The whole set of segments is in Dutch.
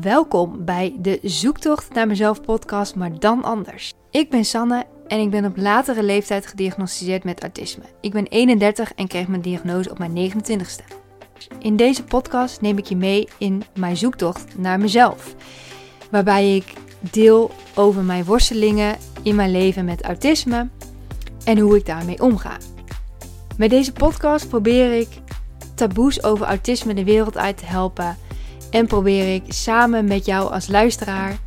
Welkom bij de Zoektocht naar mezelf podcast, maar dan anders. Ik ben Sanne en ik ben op latere leeftijd gediagnosticeerd met autisme. Ik ben 31 en kreeg mijn diagnose op mijn 29ste. In deze podcast neem ik je mee in mijn zoektocht naar mezelf, waarbij ik deel over mijn worstelingen in mijn leven met autisme en hoe ik daarmee omga. Met deze podcast probeer ik taboes over autisme de wereld uit te helpen en probeer ik samen met jou als luisteraar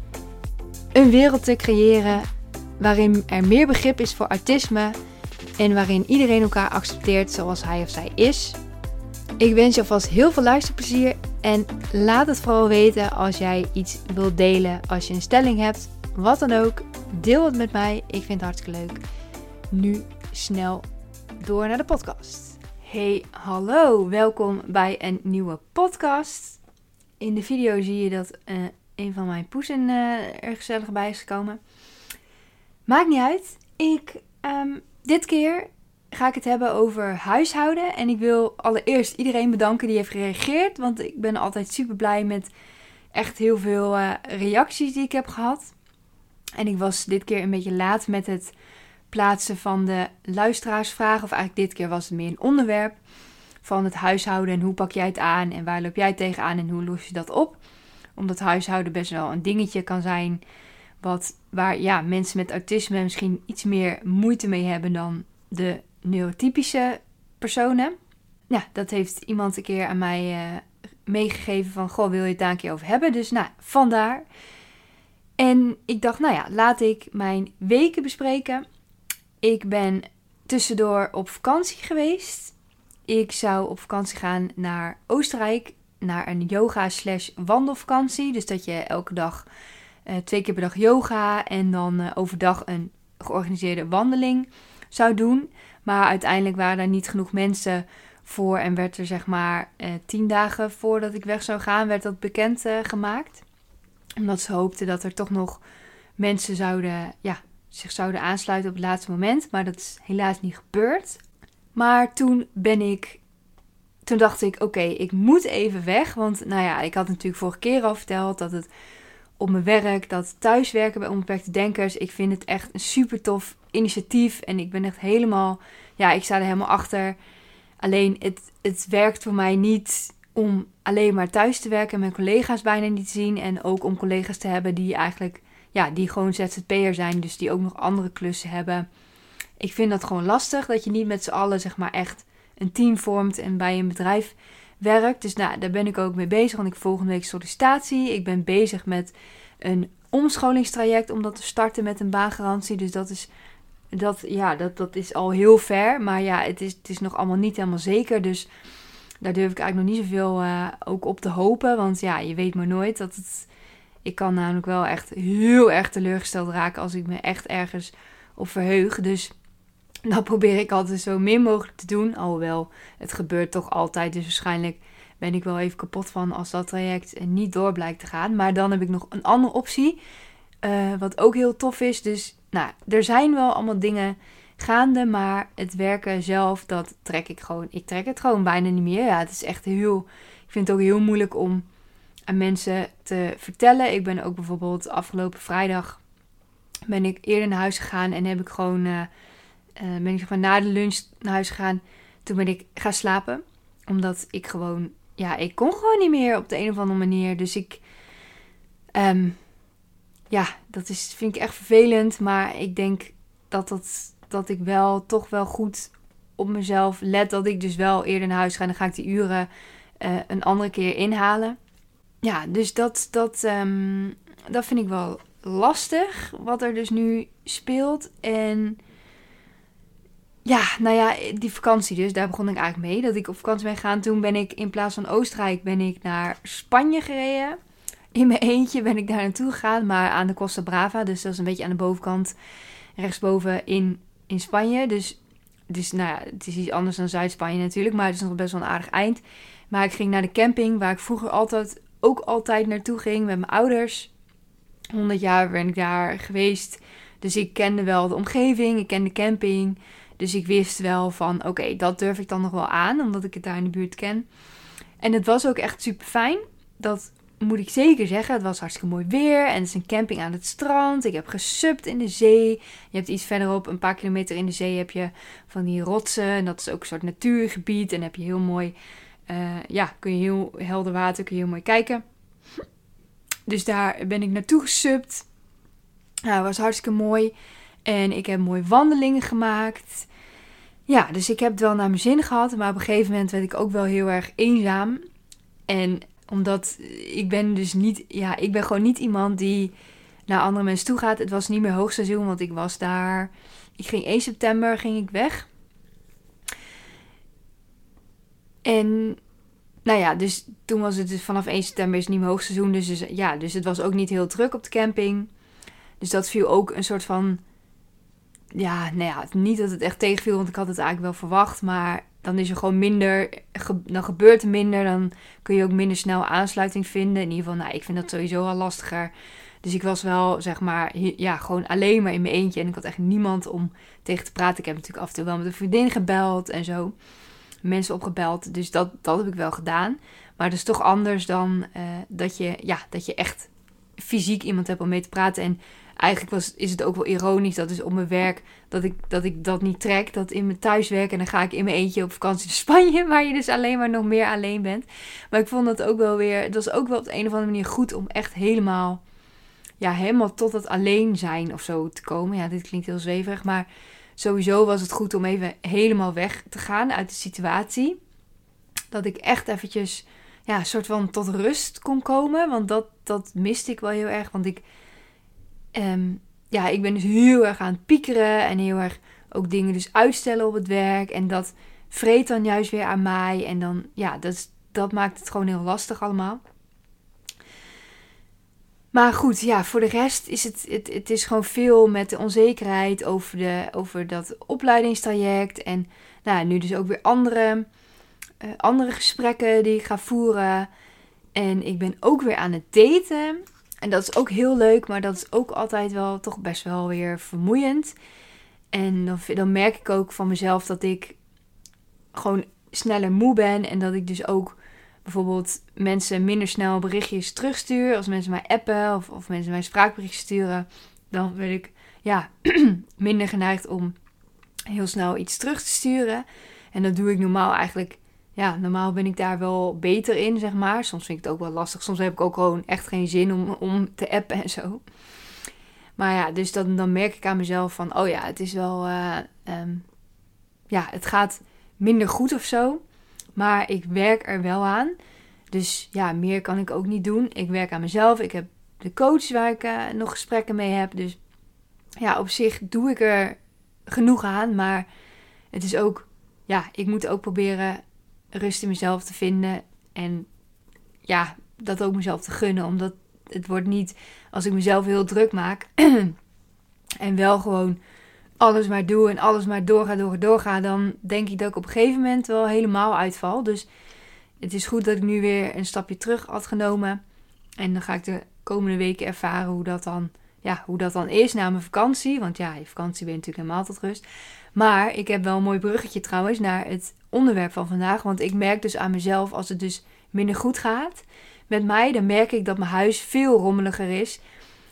een wereld te creëren waarin er meer begrip is voor autisme en waarin iedereen elkaar accepteert zoals hij of zij is. Ik wens je alvast heel veel luisterplezier en laat het vooral weten als jij iets wilt delen, als je een stelling hebt, wat dan ook. Deel het met mij, ik vind het hartstikke leuk. Nu snel door naar de podcast. Hey, hallo, welkom bij een nieuwe podcast. In de video zie je dat uh, een van mijn poesen uh, er gezellig bij is gekomen. Maakt niet uit. Ik, um, dit keer ga ik het hebben over huishouden. En ik wil allereerst iedereen bedanken die heeft gereageerd. Want ik ben altijd super blij met echt heel veel uh, reacties die ik heb gehad. En ik was dit keer een beetje laat met het plaatsen van de luisteraarsvragen. Of eigenlijk dit keer was het meer een onderwerp van het huishouden en hoe pak jij het aan en waar loop jij tegenaan en hoe los je dat op. Omdat huishouden best wel een dingetje kan zijn wat, waar ja, mensen met autisme misschien iets meer moeite mee hebben dan de neurotypische personen. Ja, dat heeft iemand een keer aan mij uh, meegegeven van, goh, wil je het daar een keer over hebben? Dus nou, vandaar. En ik dacht, nou ja, laat ik mijn weken bespreken. Ik ben tussendoor op vakantie geweest. Ik zou op vakantie gaan naar Oostenrijk, naar een yoga slash wandelvakantie. Dus dat je elke dag uh, twee keer per dag yoga en dan uh, overdag een georganiseerde wandeling zou doen. Maar uiteindelijk waren er niet genoeg mensen voor en werd er zeg maar uh, tien dagen voordat ik weg zou gaan, werd dat bekend gemaakt. Omdat ze hoopten dat er toch nog mensen zouden, ja, zich zouden aansluiten op het laatste moment. Maar dat is helaas niet gebeurd. Maar toen ben ik. Toen dacht ik: oké, ik moet even weg. Want nou ja, ik had natuurlijk vorige keer al verteld dat het op mijn werk, dat thuiswerken bij onbeperkte denkers. Ik vind het echt een super tof initiatief. En ik ben echt helemaal. Ja, ik sta er helemaal achter. Alleen het, het werkt voor mij niet om alleen maar thuis te werken en mijn collega's bijna niet te zien. En ook om collega's te hebben die eigenlijk, ja, die gewoon ZZP'er zijn. Dus die ook nog andere klussen hebben ik vind dat gewoon lastig. Dat je niet met z'n allen zeg maar echt een team vormt en bij een bedrijf werkt. Dus nou, daar ben ik ook mee bezig. Want ik volgende week sollicitatie. Ik ben bezig met een omscholingstraject om dat te starten met een baangarantie. Dus dat is, dat, ja, dat, dat is al heel ver. Maar ja, het is, het is nog allemaal niet helemaal zeker. Dus daar durf ik eigenlijk nog niet zoveel uh, ook op te hopen. Want ja, je weet maar nooit dat het... Ik kan namelijk wel echt heel erg teleurgesteld raken als ik me echt ergens op verheug. Dus dat probeer ik altijd zo min mogelijk te doen. Alhoewel, het gebeurt toch altijd. Dus waarschijnlijk ben ik wel even kapot van als dat traject niet door blijkt te gaan. Maar dan heb ik nog een andere optie. Uh, wat ook heel tof is. Dus nou, er zijn wel allemaal dingen gaande. Maar het werken zelf, dat trek ik gewoon. Ik trek het gewoon bijna niet meer. Ja, het is echt heel. Ik vind het ook heel moeilijk om aan mensen te vertellen. Ik ben ook bijvoorbeeld afgelopen vrijdag. Ben ik eerder naar huis gegaan en heb ik gewoon. Uh, uh, ben ik na de lunch naar huis gegaan. Toen ben ik gaan slapen. Omdat ik gewoon, ja, ik kon gewoon niet meer op de een of andere manier. Dus ik, um, ja, dat is, vind ik echt vervelend. Maar ik denk dat, dat, dat ik wel toch wel goed op mezelf let. Dat ik dus wel eerder naar huis ga. En dan ga ik die uren uh, een andere keer inhalen. Ja, dus dat, dat, um, dat vind ik wel lastig. Wat er dus nu speelt. En ja, nou ja, die vakantie dus, daar begon ik eigenlijk mee. Dat ik op vakantie ben gegaan. Toen ben ik in plaats van Oostenrijk ben ik naar Spanje gereden. In mijn eentje ben ik daar naartoe gegaan, maar aan de Costa Brava. Dus dat is een beetje aan de bovenkant, rechtsboven in, in Spanje. Dus, dus nou ja, het is iets anders dan Zuid-Spanje natuurlijk, maar het is nog best wel een aardig eind. Maar ik ging naar de camping, waar ik vroeger altijd, ook altijd naartoe ging met mijn ouders. 100 jaar ben ik daar geweest. Dus ik kende wel de omgeving, ik kende de camping. Dus ik wist wel van oké, dat durf ik dan nog wel aan, omdat ik het daar in de buurt ken. En het was ook echt super fijn. Dat moet ik zeker zeggen, het was hartstikke mooi weer. En het is een camping aan het strand. Ik heb gesupt in de zee. Je hebt iets verderop, een paar kilometer in de zee, heb je van die rotsen. En dat is ook een soort natuurgebied. En heb je heel mooi, uh, ja, kun je heel helder water, kun je heel mooi kijken. Dus daar ben ik naartoe gesupt. Nou, was hartstikke mooi. En ik heb mooie wandelingen gemaakt. Ja, dus ik heb het wel naar mijn zin gehad. Maar op een gegeven moment werd ik ook wel heel erg eenzaam. En omdat ik ben dus niet, ja, ik ben gewoon niet iemand die naar andere mensen toe gaat. Het was niet meer hoogseizoen, want ik was daar. Ik ging 1 september ging ik weg. En nou ja, dus toen was het dus vanaf 1 september is het niet meer hoogseizoen. Dus, dus ja, dus het was ook niet heel druk op de camping. Dus dat viel ook een soort van. Ja, nou ja, niet dat het echt tegenviel, want ik had het eigenlijk wel verwacht. Maar dan is er gewoon minder, dan gebeurt er minder, dan kun je ook minder snel aansluiting vinden. In ieder geval, nou, ik vind dat sowieso al lastiger. Dus ik was wel, zeg maar, ja, gewoon alleen maar in mijn eentje. En ik had echt niemand om tegen te praten. Ik heb natuurlijk af en toe wel met een vriendin gebeld en zo. Mensen opgebeld. Dus dat, dat heb ik wel gedaan. Maar het is toch anders dan uh, dat, je, ja, dat je echt fysiek iemand hebt om mee te praten. En eigenlijk was, is het ook wel ironisch dat is op mijn werk dat ik, dat ik dat niet trek. Dat in mijn thuiswerk en dan ga ik in mijn eentje op vakantie naar Spanje, waar je dus alleen maar nog meer alleen bent. Maar ik vond dat ook wel weer, het was ook wel op de een of andere manier goed om echt helemaal, ja, helemaal tot het alleen zijn of zo te komen. Ja, dit klinkt heel zweverig, maar sowieso was het goed om even helemaal weg te gaan uit de situatie. Dat ik echt eventjes, ja, soort van tot rust kon komen. Want dat, dat miste ik wel heel erg, want ik Um, ja, ik ben dus heel erg aan het piekeren en heel erg ook dingen dus uitstellen op het werk. En dat vreet dan juist weer aan mij. En dan, ja, dat, dat maakt het gewoon heel lastig allemaal. Maar goed, ja, voor de rest is het, het, het is gewoon veel met de onzekerheid over, de, over dat opleidingstraject. En nou, nu dus ook weer andere, uh, andere gesprekken die ik ga voeren. En ik ben ook weer aan het daten. En dat is ook heel leuk, maar dat is ook altijd wel toch best wel weer vermoeiend. En dan, dan merk ik ook van mezelf dat ik gewoon sneller moe ben. En dat ik dus ook bijvoorbeeld mensen minder snel berichtjes terugstuur. Als mensen mij appen of, of mensen mij spraakberichtjes sturen. Dan ben ik ja, minder geneigd om heel snel iets terug te sturen. En dat doe ik normaal eigenlijk ja, normaal ben ik daar wel beter in, zeg maar. Soms vind ik het ook wel lastig. Soms heb ik ook gewoon echt geen zin om, om te appen en zo. Maar ja, dus dan, dan merk ik aan mezelf van, oh ja, het is wel, uh, um, ja, het gaat minder goed of zo. Maar ik werk er wel aan. Dus ja, meer kan ik ook niet doen. Ik werk aan mezelf. Ik heb de coach waar ik uh, nog gesprekken mee heb. Dus ja, op zich doe ik er genoeg aan. Maar het is ook, ja, ik moet ook proberen rust in mezelf te vinden. En ja, dat ook mezelf te gunnen. Omdat het wordt niet als ik mezelf heel druk maak. en wel gewoon alles maar doe en alles maar doorga, doorga, doorga. Dan denk ik dat ik op een gegeven moment wel helemaal uitval. Dus het is goed dat ik nu weer een stapje terug had genomen. En dan ga ik de komende weken ervaren hoe dat dan, ja, hoe dat dan is na mijn vakantie. Want ja, je vakantie ben je natuurlijk helemaal tot rust. Maar ik heb wel een mooi bruggetje trouwens naar het onderwerp van vandaag. Want ik merk dus aan mezelf als het dus minder goed gaat met mij, dan merk ik dat mijn huis veel rommeliger is.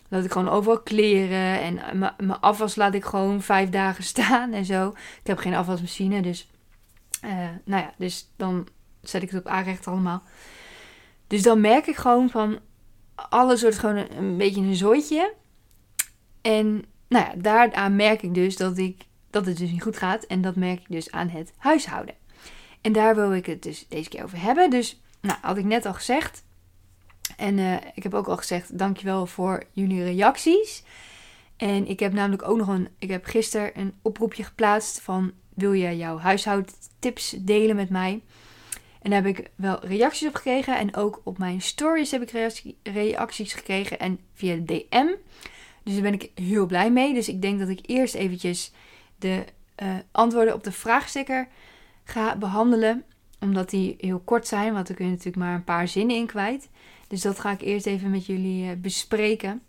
Dat ik gewoon overal kleren en mijn afwas laat ik gewoon vijf dagen staan en zo. Ik heb geen afwasmachine, dus uh, nou ja, dus dan zet ik het op aanrecht allemaal. Dus dan merk ik gewoon van alles wordt gewoon een, een beetje een zooitje. En nou ja, daaraan merk ik dus dat ik dat het dus niet goed gaat. En dat merk ik dus aan het huishouden. En daar wil ik het dus deze keer over hebben. Dus, nou, had ik net al gezegd. En uh, ik heb ook al gezegd, dankjewel voor jullie reacties. En ik heb namelijk ook nog een, ik heb gisteren een oproepje geplaatst van, wil je jouw huishoudtips delen met mij? En daar heb ik wel reacties op gekregen. En ook op mijn stories heb ik reacties gekregen. En via de DM. Dus daar ben ik heel blij mee. Dus ik denk dat ik eerst eventjes de uh, antwoorden op de vraagsticker ga behandelen. Omdat die heel kort zijn, want dan kun je natuurlijk maar een paar zinnen in kwijt. Dus dat ga ik eerst even met jullie uh, bespreken.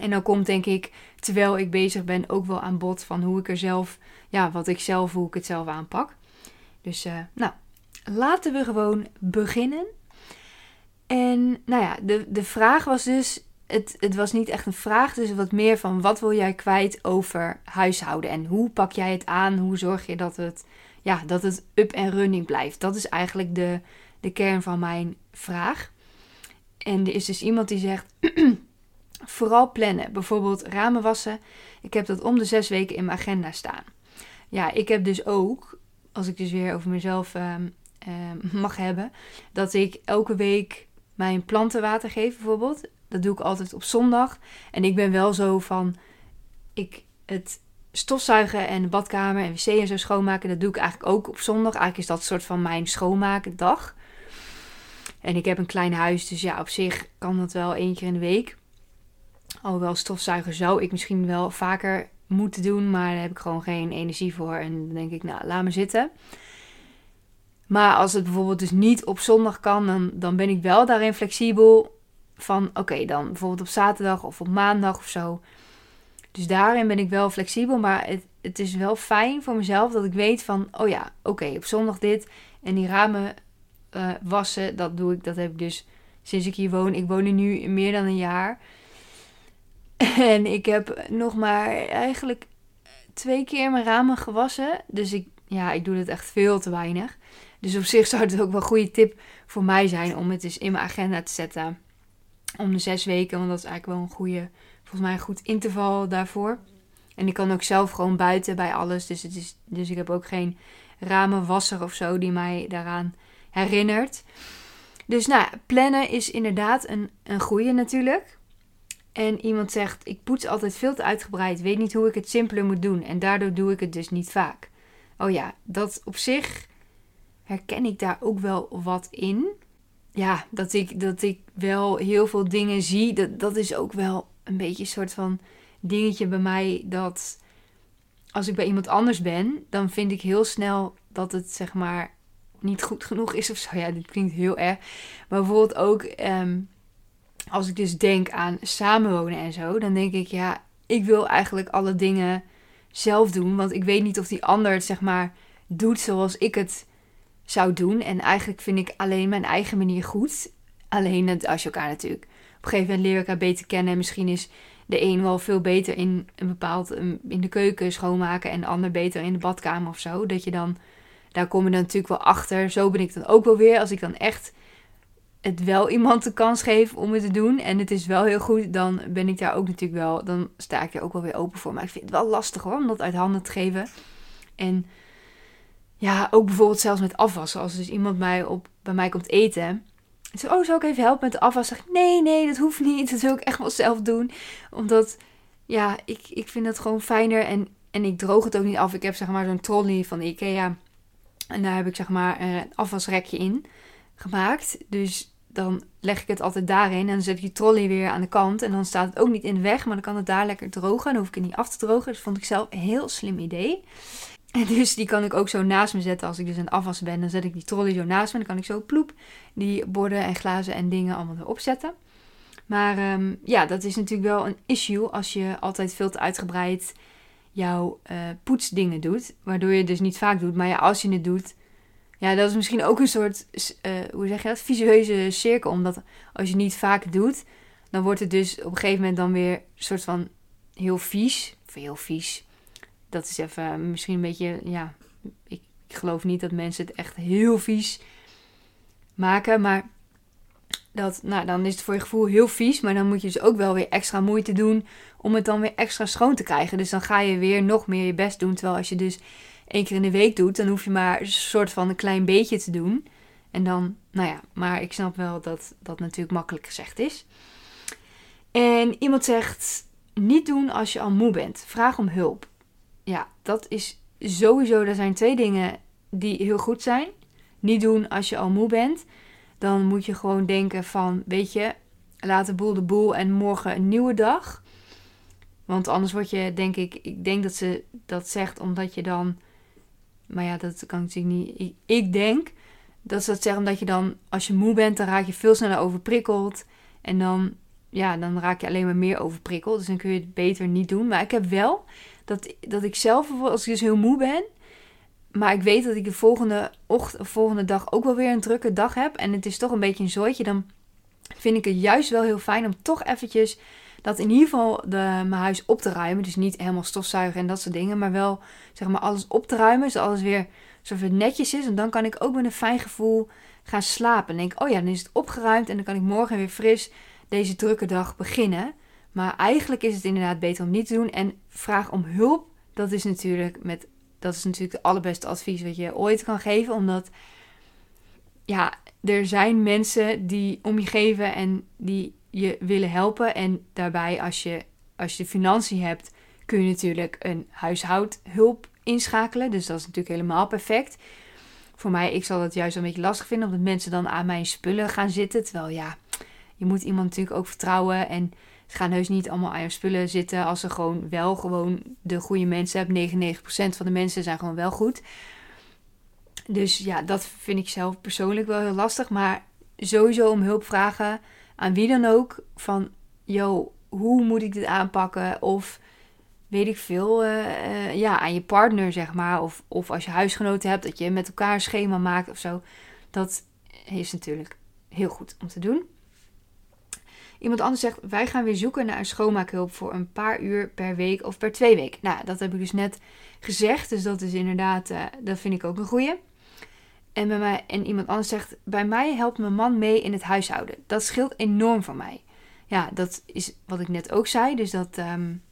En dan komt denk ik, terwijl ik bezig ben, ook wel aan bod van hoe ik er zelf, ja, wat ik zelf, hoe ik het zelf aanpak. Dus uh, nou, laten we gewoon beginnen. En nou ja, de, de vraag was dus, het, het was niet echt een vraag, dus wat meer van wat wil jij kwijt over huishouden en hoe pak jij het aan, hoe zorg je dat het, ja, dat het up en running blijft. Dat is eigenlijk de, de kern van mijn vraag. En er is dus iemand die zegt, vooral plannen, bijvoorbeeld ramen wassen. Ik heb dat om de zes weken in mijn agenda staan. Ja, ik heb dus ook, als ik dus weer over mezelf ehm, ehm, mag hebben, dat ik elke week mijn planten water geef bijvoorbeeld. Dat doe ik altijd op zondag. En ik ben wel zo van, ik het stofzuigen en de badkamer en wc en zo schoonmaken, dat doe ik eigenlijk ook op zondag. Eigenlijk is dat soort van mijn schoonmakendag. En ik heb een klein huis, dus ja, op zich kan dat wel één keer in de week. Alhoewel stofzuigen zou ik misschien wel vaker moeten doen, maar daar heb ik gewoon geen energie voor. En dan denk ik, nou, laat me zitten. Maar als het bijvoorbeeld dus niet op zondag kan, dan, dan ben ik wel daarin flexibel. Van oké, dan bijvoorbeeld op zaterdag of op maandag of zo. Dus daarin ben ik wel flexibel. Maar het, het is wel fijn voor mezelf dat ik weet van, oh ja, oké, op zondag dit. En die ramen uh, wassen, dat doe ik. Dat heb ik dus sinds ik hier woon. Ik woon hier nu meer dan een jaar. En ik heb nog maar eigenlijk twee keer mijn ramen gewassen. Dus ik, ja, ik doe het echt veel te weinig. Dus op zich zou het ook wel een goede tip voor mij zijn om het dus in mijn agenda te zetten. Om de zes weken, want dat is eigenlijk wel een goede, volgens mij een goed interval daarvoor. En ik kan ook zelf gewoon buiten bij alles. Dus, het is, dus ik heb ook geen ramenwasser of zo die mij daaraan herinnert. Dus nou, plannen is inderdaad een, een goede natuurlijk. En iemand zegt: Ik poets altijd veel te uitgebreid, weet niet hoe ik het simpeler moet doen. En daardoor doe ik het dus niet vaak. Oh ja, dat op zich herken ik daar ook wel wat in. Ja, dat ik, dat ik wel heel veel dingen zie. Dat, dat is ook wel een beetje een soort van dingetje bij mij. Dat als ik bij iemand anders ben, dan vind ik heel snel dat het zeg maar niet goed genoeg is of zo. Ja, dit klinkt heel erg. Maar bijvoorbeeld ook ehm, als ik dus denk aan samenwonen en zo, dan denk ik ja, ik wil eigenlijk alle dingen zelf doen. Want ik weet niet of die ander het zeg maar doet zoals ik het zou doen. En eigenlijk vind ik alleen mijn eigen manier goed. Alleen als je elkaar natuurlijk. Op een gegeven moment leer elkaar beter kennen. En misschien is de een wel veel beter in een bepaald in de keuken schoonmaken en de ander beter in de badkamer of zo. Dat je dan daar kom je dan natuurlijk wel achter. Zo ben ik dan ook wel weer. Als ik dan echt het wel iemand de kans geef om het te doen. En het is wel heel goed. Dan ben ik daar ook natuurlijk wel. Dan sta ik er ook wel weer open voor. Maar ik vind het wel lastig hoor. Om dat uit handen te geven. En ja, ook bijvoorbeeld zelfs met afwassen. Als dus iemand mij op, bij mij komt eten. En zo, oh, zou ik even helpen met de afwas? Zeg nee, nee, dat hoeft niet. Dat wil ik echt wel zelf doen. Omdat, ja, ik, ik vind het gewoon fijner. En, en ik droog het ook niet af. Ik heb zeg maar zo'n trolley van Ikea en daar heb ik zeg maar een afwasrekje in gemaakt. Dus dan leg ik het altijd daarin. En dan zet ik die trolley weer aan de kant. En dan staat het ook niet in de weg. Maar dan kan het daar lekker drogen. En hoef ik het niet af te drogen. Dus vond ik zelf een heel slim idee. En dus die kan ik ook zo naast me zetten. Als ik dus aan het afwassen ben, dan zet ik die trolley zo naast me. Dan kan ik zo ploep die borden en glazen en dingen allemaal erop zetten. Maar um, ja, dat is natuurlijk wel een issue als je altijd veel te uitgebreid jouw uh, poetsdingen doet. Waardoor je het dus niet vaak doet. Maar ja, als je het doet. Ja, dat is misschien ook een soort, uh, hoe zeg je dat, visueuze cirkel. Omdat als je niet vaak doet, dan wordt het dus op een gegeven moment dan weer een soort van heel vies. Of heel vies. Dat is even misschien een beetje, ja, ik, ik geloof niet dat mensen het echt heel vies maken. Maar dat, nou, dan is het voor je gevoel heel vies. Maar dan moet je dus ook wel weer extra moeite doen om het dan weer extra schoon te krijgen. Dus dan ga je weer nog meer je best doen. Terwijl als je dus één keer in de week doet, dan hoef je maar een soort van een klein beetje te doen. En dan, nou ja, maar ik snap wel dat dat natuurlijk makkelijk gezegd is. En iemand zegt: niet doen als je al moe bent. Vraag om hulp. Ja, dat is sowieso. Er zijn twee dingen die heel goed zijn. Niet doen als je al moe bent dan moet je gewoon denken van, weet je, laat de boel de boel en morgen een nieuwe dag. Want anders word je, denk ik, ik denk dat ze dat zegt omdat je dan, maar ja, dat kan natuurlijk niet. Ik, denk dat ze dat zeggen omdat je dan, als je moe bent, dan raak je veel sneller overprikkeld. En dan, ja, dan raak je alleen maar meer overprikkeld. Dus dan kun je het beter niet doen. Maar ik heb wel dat, dat ik zelf, als ik dus heel moe ben, maar ik weet dat ik de volgende, ochtend, volgende dag ook wel weer een drukke dag heb. En het is toch een beetje een zooitje. Dan vind ik het juist wel heel fijn om toch eventjes dat in ieder geval de, mijn huis op te ruimen. Dus niet helemaal stofzuigen en dat soort dingen, maar wel zeg maar alles op te ruimen, zodat alles weer zo netjes is. En dan kan ik ook met een fijn gevoel gaan slapen. En denk, oh ja, dan is het opgeruimd en dan kan ik morgen weer fris deze drukke dag beginnen. Maar eigenlijk is het inderdaad beter om niet te doen. En vraag om hulp, dat is natuurlijk, met, dat is natuurlijk het allerbeste advies wat je ooit kan geven. Omdat, ja, er zijn mensen die om je geven en die je willen helpen. En daarbij, als je, als je de financiën hebt, kun je natuurlijk een huishoudhulp inschakelen. Dus dat is natuurlijk helemaal perfect. Voor mij, ik zal het juist een beetje lastig vinden, omdat mensen dan aan mijn spullen gaan zitten. Terwijl ja, je moet iemand natuurlijk ook vertrouwen. En ze gaan heus niet allemaal aan je spullen zitten als ze gewoon wel gewoon de goede mensen hebben. 99% van de mensen zijn gewoon wel goed. Dus ja, dat vind ik zelf persoonlijk wel heel lastig. Maar sowieso om hulp vragen aan wie dan ook. Van, yo, hoe moet ik dit aanpakken? Of weet ik veel, uh, uh, ja, aan je partner, zeg maar. Of, of als je huisgenoten hebt, dat je met elkaar een schema maakt of zo. Dat is natuurlijk heel goed om te doen. Iemand anders zegt, wij gaan weer zoeken naar een schoonmaakhulp voor een paar uur per week of per twee weken. Nou, dat heb ik dus net gezegd, dus dat is inderdaad, uh, dat vind ik ook een goeie. En, bij mij, en iemand anders zegt, bij mij helpt mijn man mee in het huishouden. Dat scheelt enorm voor mij. Ja, dat is wat ik net ook zei, dus dat... Um,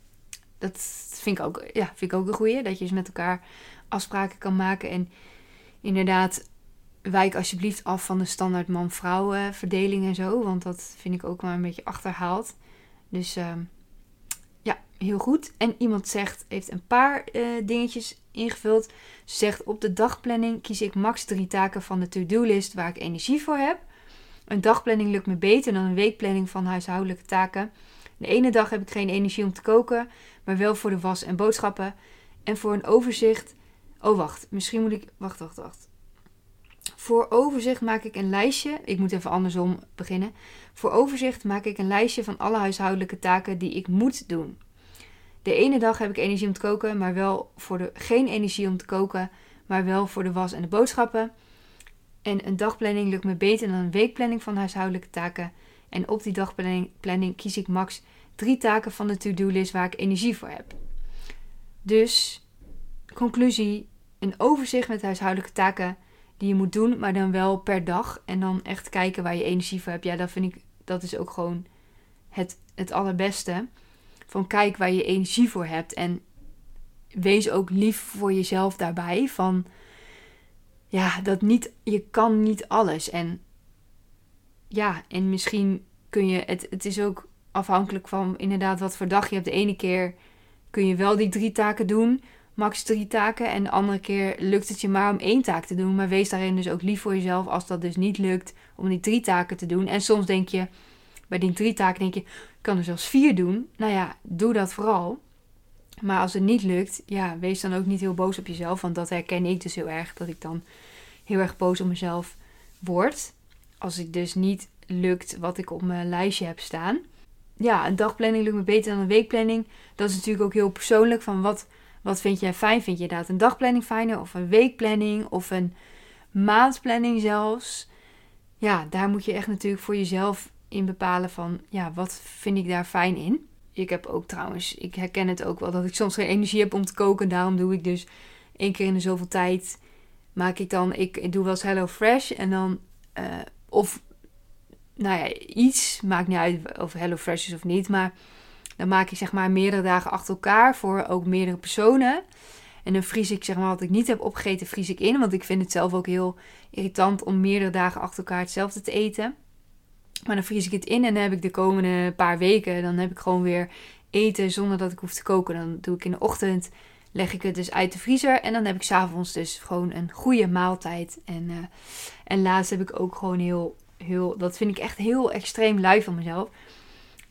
dat vind ik ook, ja, vind ik ook een goeie. Dat je eens met elkaar afspraken kan maken. En inderdaad, wijk alsjeblieft af van de standaard man-vrouw verdeling en zo. Want dat vind ik ook wel een beetje achterhaald. Dus uh, ja, heel goed. En iemand zegt, heeft een paar uh, dingetjes ingevuld. Ze zegt, op de dagplanning kies ik max drie taken van de to-do-list waar ik energie voor heb. Een dagplanning lukt me beter dan een weekplanning van huishoudelijke taken. De ene dag heb ik geen energie om te koken, maar wel voor de was en boodschappen. En voor een overzicht. Oh, wacht. Misschien moet ik. Wacht, wacht, wacht. Voor overzicht maak ik een lijstje. Ik moet even andersom beginnen. Voor overzicht maak ik een lijstje van alle huishoudelijke taken die ik moet doen. De ene dag heb ik energie om te koken, maar wel voor de, geen energie om te koken, maar wel voor de was en de boodschappen. En een dagplanning lukt me beter dan een weekplanning van huishoudelijke taken. En op die dagplanning kies ik max drie taken van de to-do-list waar ik energie voor heb. Dus, conclusie, een overzicht met huishoudelijke taken die je moet doen, maar dan wel per dag. En dan echt kijken waar je energie voor hebt. Ja, dat vind ik, dat is ook gewoon het, het allerbeste. Van kijk waar je energie voor hebt. En wees ook lief voor jezelf daarbij. Van ja, dat niet, je kan niet alles. En ja, en misschien kun je, het, het is ook afhankelijk van inderdaad wat voor dag je hebt. De ene keer kun je wel die drie taken doen, max drie taken. En de andere keer lukt het je maar om één taak te doen. Maar wees daarin dus ook lief voor jezelf als dat dus niet lukt om die drie taken te doen. En soms denk je, bij die drie taken denk je, ik kan er zelfs vier doen. Nou ja, doe dat vooral. Maar als het niet lukt, ja, wees dan ook niet heel boos op jezelf. Want dat herken ik dus heel erg. Dat ik dan heel erg boos op mezelf word. Als ik dus niet lukt wat ik op mijn lijstje heb staan ja, een dagplanning lukt me beter dan een weekplanning. Dat is natuurlijk ook heel persoonlijk. Van wat, wat vind jij fijn? Vind je inderdaad een dagplanning fijner? Of een weekplanning? Of een maandplanning zelfs? Ja, daar moet je echt natuurlijk voor jezelf in bepalen van... Ja, wat vind ik daar fijn in? Ik heb ook trouwens, ik herken het ook wel dat ik soms geen energie heb om te koken. Daarom doe ik dus één keer in de zoveel tijd maak ik dan... Ik, doe wel eens Hello Fresh en dan... Uh, of nou ja, iets, maakt niet uit of HelloFresh is of niet, maar dan maak ik zeg maar meerdere dagen achter elkaar voor ook meerdere personen. En dan vries ik zeg maar wat ik niet heb opgegeten, vries ik in. Want ik vind het zelf ook heel irritant om meerdere dagen achter elkaar hetzelfde te eten. Maar dan vries ik het in en dan heb ik de komende paar weken, dan heb ik gewoon weer eten zonder dat ik hoef te koken. Dan doe ik in de ochtend, leg ik het dus uit de vriezer. En dan heb ik s'avonds dus gewoon een goede maaltijd. En, uh, en laatst heb ik ook gewoon heel heel, dat vind ik echt heel extreem lui van mezelf.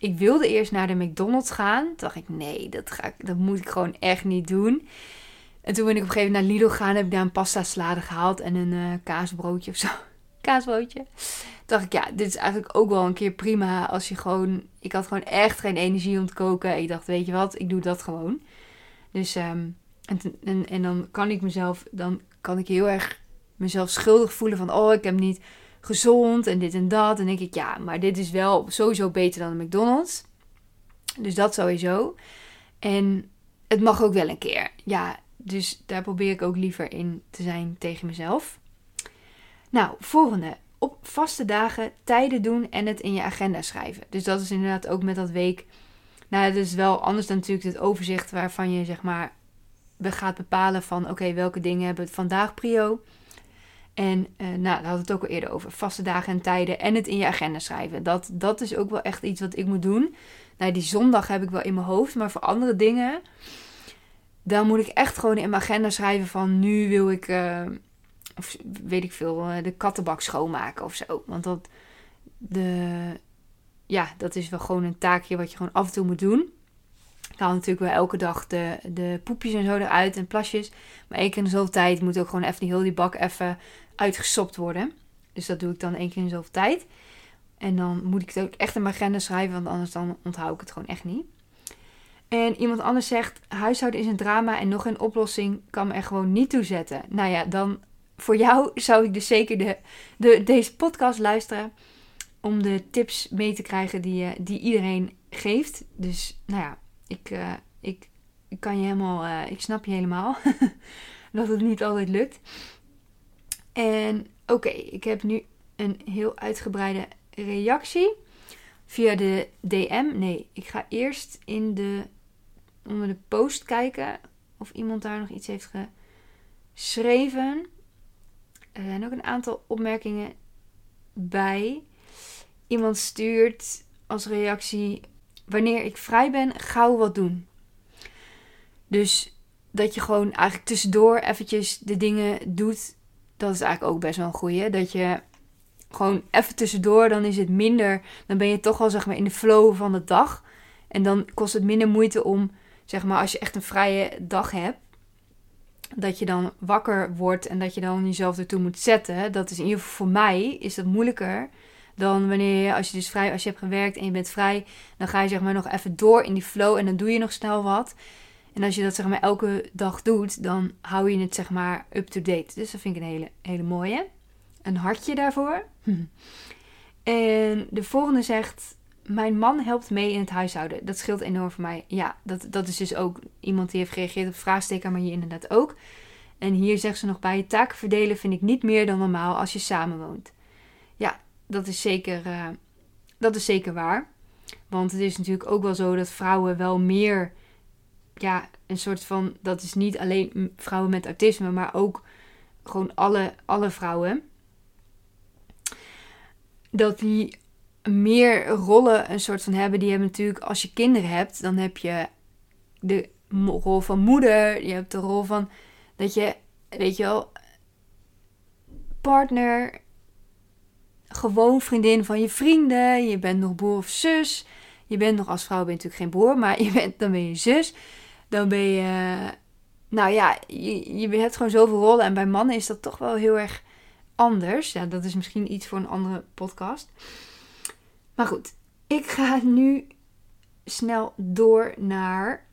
Ik wilde eerst naar de McDonald's gaan. Toen dacht ik, nee, dat, ga ik, dat moet ik gewoon echt niet doen. En toen ben ik op een gegeven moment naar Lidl gegaan. Heb ik daar een pasta salade gehaald en een uh, kaasbroodje of zo. kaasbroodje. Toen dacht ik, ja, dit is eigenlijk ook wel een keer prima. Als je gewoon... Ik had gewoon echt geen energie om te koken. Ik dacht, weet je wat, ik doe dat gewoon. Dus, um, en, en, en dan kan ik mezelf... Dan kan ik heel erg mezelf schuldig voelen van... Oh, ik heb niet gezond en dit en dat. En denk ik, ja, maar dit is wel sowieso beter dan de McDonald's. Dus dat sowieso. En het mag ook wel een keer. Ja, dus daar probeer ik ook liever in te zijn tegen mezelf. Nou, volgende. Op vaste dagen tijden doen en het in je agenda schrijven. Dus dat is inderdaad ook met dat week. Nou, het is wel anders dan natuurlijk het overzicht waarvan je zeg maar gaat bepalen van oké, welke dingen hebben het vandaag prio. En uh, nou, daar hadden we het ook al eerder over. Vaste dagen en tijden en het in je agenda schrijven. Dat, dat is ook wel echt iets wat ik moet doen. Nou, die zondag heb ik wel in mijn hoofd. Maar voor andere dingen, dan moet ik echt gewoon in mijn agenda schrijven van nu wil ik, uh, of weet ik veel, uh, de kattenbak schoonmaken of zo. Want dat, de, ja, dat is wel gewoon een taakje wat je gewoon af en toe moet doen. Haal natuurlijk wel elke dag de, de poepjes en zo eruit en plasjes. Maar één keer in de zoveel tijd moet ook gewoon even die, heel die bak even uitgesopt worden. Dus dat doe ik dan één keer in de zoveel tijd. En dan moet ik het ook echt in mijn agenda schrijven, want anders dan onthoud ik het gewoon echt niet. En iemand anders zegt, huishouden is een drama en nog een oplossing kan me er gewoon niet toe zetten. Nou ja, dan voor jou zou ik dus zeker de, de, deze podcast luisteren om de tips mee te krijgen die, die iedereen geeft. Dus nou ja, ik, uh, ik, ik kan je helemaal, uh, ik snap je helemaal dat het niet altijd lukt. En oké, ik heb nu een heel uitgebreide reactie via de DM. Nee, ik ga eerst in de, onder de post kijken of iemand daar nog iets heeft geschreven. Er zijn ook een aantal opmerkingen bij. Iemand stuurt als reactie: Wanneer ik vrij ben, gauw wat doen. Dus dat je gewoon eigenlijk tussendoor eventjes de dingen doet. Dat is eigenlijk ook best wel een goeie. Dat je gewoon even tussendoor, dan is het minder. Dan ben je toch al zeg maar in de flow van de dag. En dan kost het minder moeite om, zeg maar, als je echt een vrije dag hebt. Dat je dan wakker wordt en dat je dan jezelf ertoe moet zetten. Dat is in ieder geval voor mij is dat moeilijker dan wanneer je, als je dus vrij, als je hebt gewerkt en je bent vrij, dan ga je zeg maar nog even door in die flow en dan doe je nog snel wat. En als je dat zeg maar elke dag doet, dan hou je het zeg maar up-to-date. Dus dat vind ik een hele, hele mooie. Een hartje daarvoor. en de volgende zegt, mijn man helpt mee in het huishouden. Dat scheelt enorm voor mij. Ja, dat, dat is dus ook iemand die heeft gereageerd op vraagsteker, maar je inderdaad ook. En hier zegt ze nog bij, taken verdelen vind ik niet meer dan normaal als je samenwoont. Ja, dat is zeker, uh, dat is zeker waar. Want het is natuurlijk ook wel zo dat vrouwen wel meer, ja, een soort van, dat is niet alleen vrouwen met autisme, maar ook gewoon alle, alle vrouwen. Dat die meer rollen een soort van hebben. Die hebben natuurlijk, als je kinderen hebt, dan heb je de rol van moeder. Je hebt de rol van dat je, weet je wel, partner, gewoon vriendin van je vrienden. Je bent nog broer of zus. Je bent nog als vrouw ben je natuurlijk geen broer, maar je bent, dan ben je zus. Dan ben je. Nou ja, je, je hebt gewoon zoveel rollen. En bij mannen is dat toch wel heel erg anders. Ja, dat is misschien iets voor een andere podcast. Maar goed, ik ga nu snel door naar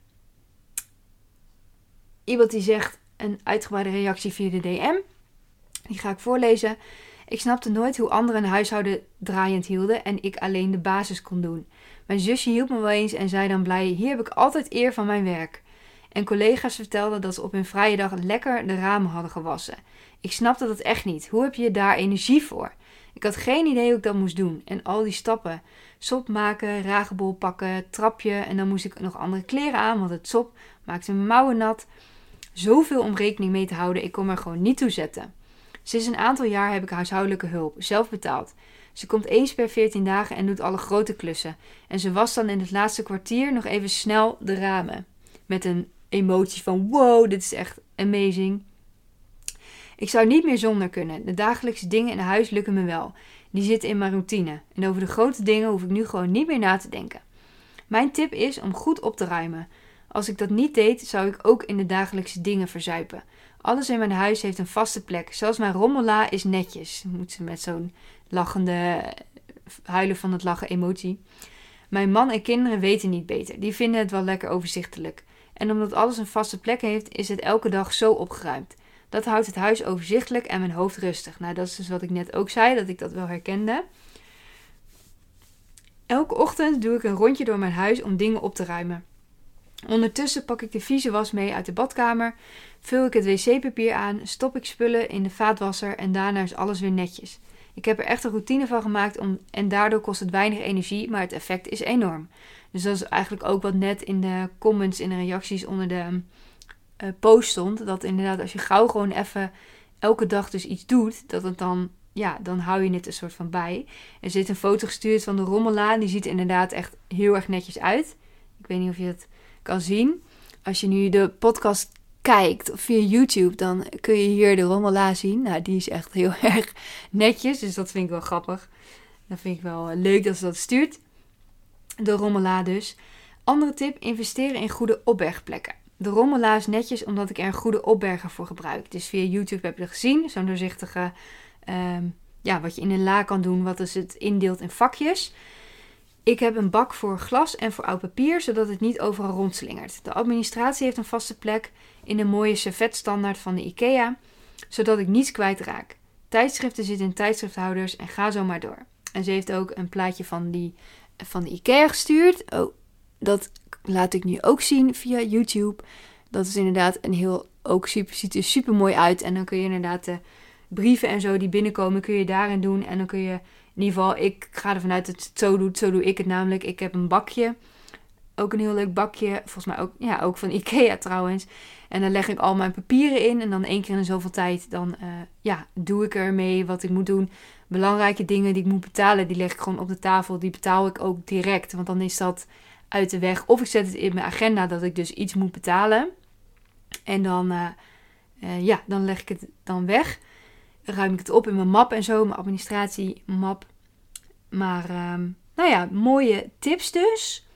iemand die zegt een uitgebreide reactie via de DM. Die ga ik voorlezen. Ik snapte nooit hoe anderen een huishouden draaiend hielden en ik alleen de basis kon doen. Mijn zusje hielp me wel eens en zei dan blij: Hier heb ik altijd eer van mijn werk. En collega's vertelden dat ze op hun vrije dag lekker de ramen hadden gewassen. Ik snapte dat echt niet. Hoe heb je daar energie voor? Ik had geen idee hoe ik dat moest doen. En al die stappen: sop maken, ragebol pakken, trapje. En dan moest ik nog andere kleren aan, want het sop maakte mijn mouwen nat. Zoveel om rekening mee te houden, ik kon er gewoon niet toe zetten. Sinds een aantal jaar heb ik huishoudelijke hulp, zelf betaald. Ze komt eens per 14 dagen en doet alle grote klussen. En ze was dan in het laatste kwartier nog even snel de ramen. Met een emotie van wow, dit is echt amazing. Ik zou niet meer zonder kunnen. De dagelijkse dingen in huis lukken me wel. Die zitten in mijn routine. En over de grote dingen hoef ik nu gewoon niet meer na te denken. Mijn tip is om goed op te ruimen. Als ik dat niet deed, zou ik ook in de dagelijkse dingen verzuipen. Alles in mijn huis heeft een vaste plek. Zelfs mijn rommela is netjes. Moet ze met zo'n lachende, huilen van het lachen emotie. Mijn man en kinderen weten niet beter. Die vinden het wel lekker overzichtelijk. En omdat alles een vaste plek heeft, is het elke dag zo opgeruimd. Dat houdt het huis overzichtelijk en mijn hoofd rustig. Nou, dat is dus wat ik net ook zei, dat ik dat wel herkende. Elke ochtend doe ik een rondje door mijn huis om dingen op te ruimen. Ondertussen pak ik de vieze was mee uit de badkamer, vul ik het wc-papier aan, stop ik spullen in de vaatwasser en daarna is alles weer netjes. Ik heb er echt een routine van gemaakt om, en daardoor kost het weinig energie, maar het effect is enorm. Dus dat is eigenlijk ook wat net in de comments, in de reacties onder de uh, post stond. Dat inderdaad als je gauw gewoon even elke dag dus iets doet, dat het dan, ja, dan hou je het een soort van bij. Er zit een foto gestuurd van de rommela, die ziet er inderdaad echt heel erg netjes uit. Ik weet niet of je het kan zien. Als je nu de podcast kijkt via YouTube, dan kun je hier de rommela zien. Nou, die is echt heel erg netjes, dus dat vind ik wel grappig. Dat vind ik wel leuk dat ze dat stuurt. De rommela dus. Andere tip, investeren in goede opbergplekken. De rommela is netjes omdat ik er goede opberger voor gebruik. Dus via YouTube heb je gezien, zo'n doorzichtige, ehm, ja, wat je in een la kan doen, wat dus het indeelt in vakjes. Ik heb een bak voor glas en voor oud papier, zodat het niet overal rondslingert. De administratie heeft een vaste plek in een mooie servetstandaard van de IKEA, zodat ik niets kwijtraak. Tijdschriften zitten in tijdschrifthouders en ga zo maar door. En ze heeft ook een plaatje van, die, van de IKEA gestuurd. Oh, dat laat ik nu ook zien via YouTube. Dat is inderdaad een heel, ook super, ziet er super mooi uit. En dan kun je inderdaad de brieven en zo die binnenkomen, kun je daarin doen. En dan kun je in ieder geval, ik ga ervan uit dat het zo doet. Zo doe ik het namelijk. Ik heb een bakje. Ook een heel leuk bakje. Volgens mij ook, ja, ook van Ikea trouwens. En dan leg ik al mijn papieren in. En dan één keer in zoveel tijd, dan uh, ja, doe ik ermee wat ik moet doen. Belangrijke dingen die ik moet betalen, die leg ik gewoon op de tafel. Die betaal ik ook direct. Want dan is dat uit de weg. Of ik zet het in mijn agenda dat ik dus iets moet betalen. En dan, uh, uh, ja, dan leg ik het dan weg ruim ik het op in mijn map en zo, mijn administratiemap. Maar um, nou ja, mooie tips dus.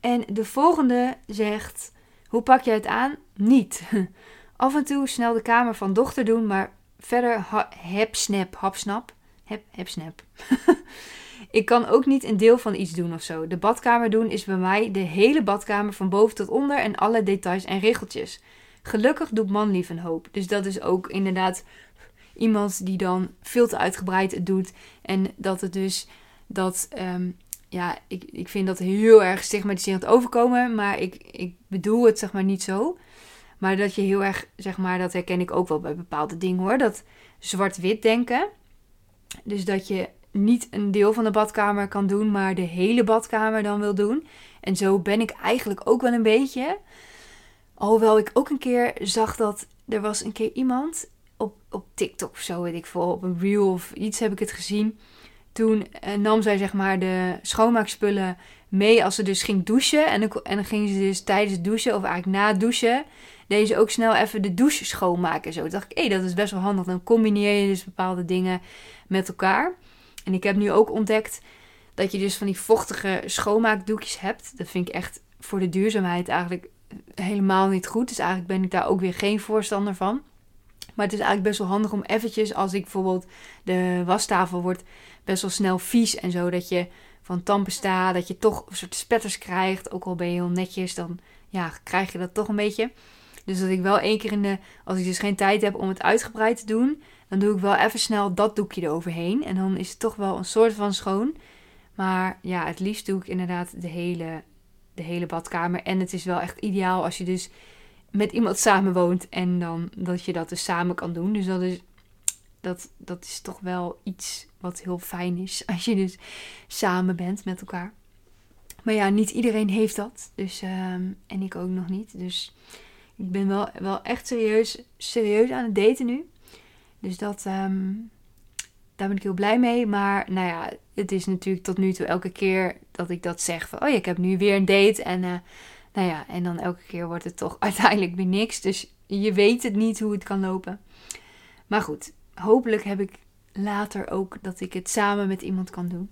En de volgende zegt: Hoe pak je het aan? Niet. Af en toe snel de kamer van dochter doen, maar verder heb snap, hap snap. Heb, heb snap. ik kan ook niet een deel van iets doen of zo. De badkamer doen is bij mij de hele badkamer van boven tot onder en alle details en regeltjes. Gelukkig doet man lief een hoop. Dus dat is ook inderdaad iemand die dan veel te uitgebreid het doet. En dat het dus dat. Um, ja, ik, ik vind dat heel erg stigmatiserend overkomen. Maar ik, ik bedoel het zeg maar niet zo. Maar dat je heel erg, zeg maar, dat herken ik ook wel bij bepaalde dingen hoor. Dat zwart-wit denken. Dus dat je niet een deel van de badkamer kan doen, maar de hele badkamer dan wil doen. En zo ben ik eigenlijk ook wel een beetje. Alhoewel ik ook een keer zag dat er was een keer iemand op, op TikTok of zo, weet ik veel, op een reel of iets heb ik het gezien. Toen eh, nam zij zeg maar de schoonmaakspullen mee als ze dus ging douchen. En dan, en ging ze dus tijdens het douchen, of eigenlijk na het douchen, deed ze ook snel even de douche schoonmaken. Zo Toen dacht ik, hé, hey, dat is best wel handig. Dan combineer je dus bepaalde dingen met elkaar. En ik heb nu ook ontdekt dat je dus van die vochtige schoonmaakdoekjes hebt. Dat vind ik echt voor de duurzaamheid eigenlijk helemaal niet goed. Dus eigenlijk ben ik daar ook weer geen voorstander van. Maar het is eigenlijk best wel handig om eventjes, als ik bijvoorbeeld de wastafel wordt best wel snel vies en zo, dat je van tandpasta, dat je toch een soort spetters krijgt. Ook al ben je heel netjes, dan ja, krijg je dat toch een beetje. Dus dat ik wel één keer in de, als ik dus geen tijd heb om het uitgebreid te doen, dan doe ik wel even snel dat doekje eroverheen. En dan is het toch wel een soort van schoon. Maar ja, het liefst doe ik inderdaad de hele, de hele badkamer. En het is wel echt ideaal als je dus met iemand samenwoont en dan dat je dat dus samen kan doen. Dus dat is, dat, dat is toch wel iets wat heel fijn is als je dus samen bent met elkaar. Maar ja, niet iedereen heeft dat. Dus, um, en ik ook nog niet. Dus ik ben wel, wel echt serieus, serieus aan het daten nu. Dus dat, um, daar ben ik heel blij mee. Maar nou ja, het is natuurlijk tot nu toe elke keer dat ik dat zeg. Van, oh ik heb nu weer een date. En uh, nou ja, en dan elke keer wordt het toch uiteindelijk weer niks. Dus je weet het niet hoe het kan lopen. Maar goed, hopelijk heb ik later ook dat ik het samen met iemand kan doen.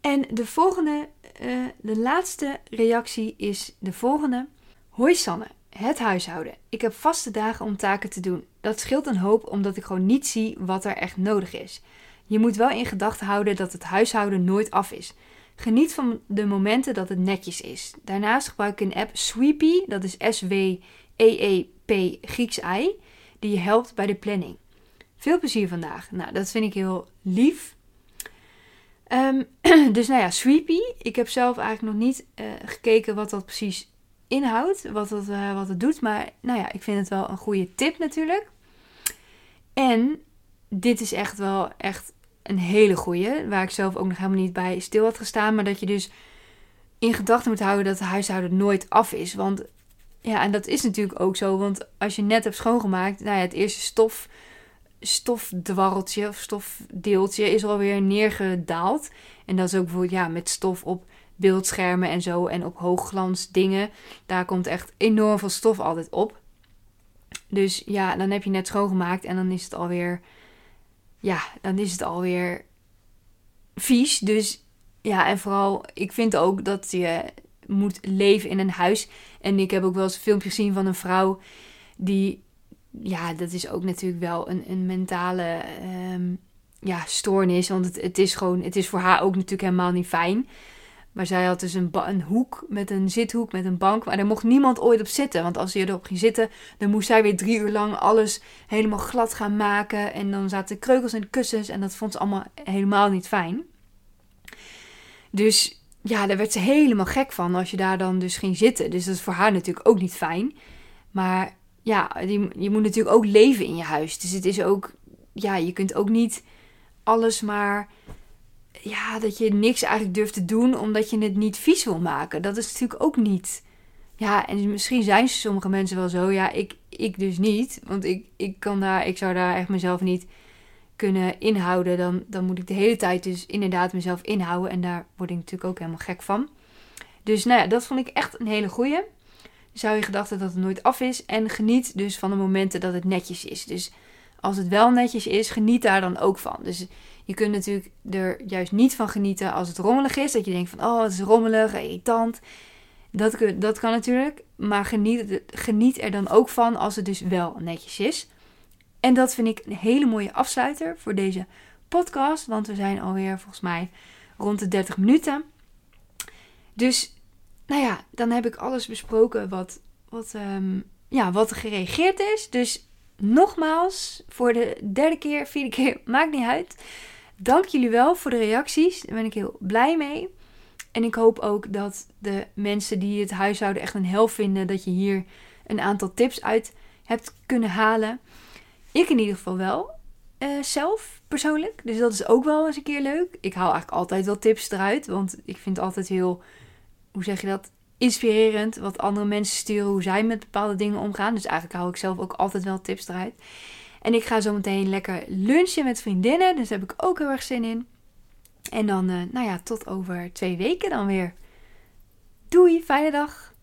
En de volgende, uh, de laatste reactie is de volgende. Hoi Sanne, het huishouden. Ik heb vaste dagen om taken te doen. Dat scheelt een hoop omdat ik gewoon niet zie wat er echt nodig is. Je moet wel in gedachten houden dat het huishouden nooit af is. Geniet van de momenten dat het netjes is. Daarnaast gebruik ik een app Sweepy, dat is S-W-E-E-P-Y. EEP Grieks ei, die je helpt bij de planning. Veel plezier vandaag. Nou, dat vind ik heel lief. Ehm, dus nou ja, Sweepy. Ik heb zelf eigenlijk nog niet uh, gekeken wat dat precies inhoudt, wat het, uh, wat het doet. Maar nou ja, ik vind het wel een goede tip natuurlijk. En dit is echt wel echt een hele goede, waar ik zelf ook nog helemaal niet bij stil had gestaan. Maar dat je dus in gedachten moet houden dat het huishouden nooit af is. Want ja, en dat is natuurlijk ook zo. Want als je net hebt schoongemaakt, nou ja, het eerste stof, stofdwarreltje of stofdeeltje is alweer neergedaald. En dat is ook bijvoorbeeld ja, met stof op beeldschermen en zo en op hoogglans dingen. Daar komt echt enorm veel stof altijd op. Dus ja, dan heb je net schoongemaakt en dan is het alweer, ja, dan is het alweer vies. Dus ja, en vooral, ik vind ook dat je moet leven in een huis. En ik heb ook wel eens een filmpje gezien van een vrouw die, ja, dat is ook natuurlijk wel een, een mentale um, ja, stoornis. Want het, het is gewoon, het is voor haar ook natuurlijk helemaal niet fijn. Maar zij had dus een, een, hoek met een zithoek met een bank. Maar daar mocht niemand ooit op zitten. Want als je erop ging zitten, dan moest zij weer drie uur lang alles helemaal glad gaan maken. En dan zaten kreukels en kussens. En dat vond ze allemaal helemaal niet fijn. Dus ja, daar werd ze helemaal gek van als je daar dan dus ging zitten. Dus dat is voor haar natuurlijk ook niet fijn. Maar ja, je moet natuurlijk ook leven in je huis. Dus het is ook, ja, je kunt ook niet alles maar ja, dat je niks eigenlijk durft te doen omdat je het niet vies wil maken. Dat is natuurlijk ook niet. Ja, en misschien zijn sommige mensen wel zo. Ja, ik, ik dus niet. Want ik, ik, kan daar, ik zou daar echt mezelf niet kunnen inhouden. Dan, dan moet ik de hele tijd dus inderdaad mezelf inhouden. En daar word ik natuurlijk ook helemaal gek van. Dus nou ja, dat vond ik echt een hele goeie. Zou je gedachten dat het nooit af is. En geniet dus van de momenten dat het netjes is. Dus als het wel netjes is, geniet daar dan ook van. Dus je kunt natuurlijk er juist niet van genieten als het rommelig is. Dat je denkt van, oh, het is rommelig, irritant. Dat, dat kan natuurlijk. Maar geniet, geniet er dan ook van als het dus wel netjes is. En dat vind ik een hele mooie afsluiter voor deze podcast. Want we zijn alweer volgens mij rond de 30 minuten. Dus, nou ja, dan heb ik alles besproken wat, wat, um, ja, wat er gereageerd is. Dus nogmaals, voor de derde keer, vierde keer, maakt niet uit. Dank jullie wel voor de reacties. Daar ben ik heel blij mee. En ik hoop ook dat de mensen die het huishouden echt een hel vinden, dat je hier een aantal tips uit hebt kunnen halen. Ik in ieder geval wel. Uh, zelf persoonlijk. Dus dat is ook wel eens een keer leuk. Ik haal eigenlijk altijd wel tips eruit. Want ik vind het altijd heel, hoe zeg je dat? Inspirerend. Wat andere mensen sturen, hoe zij met bepaalde dingen omgaan. Dus eigenlijk hou ik zelf ook altijd wel tips eruit. En ik ga zo meteen lekker lunchen met vriendinnen. Dus daar heb ik ook heel erg zin in. En dan, uh, nou ja, tot over twee weken dan weer. Doei, fijne dag.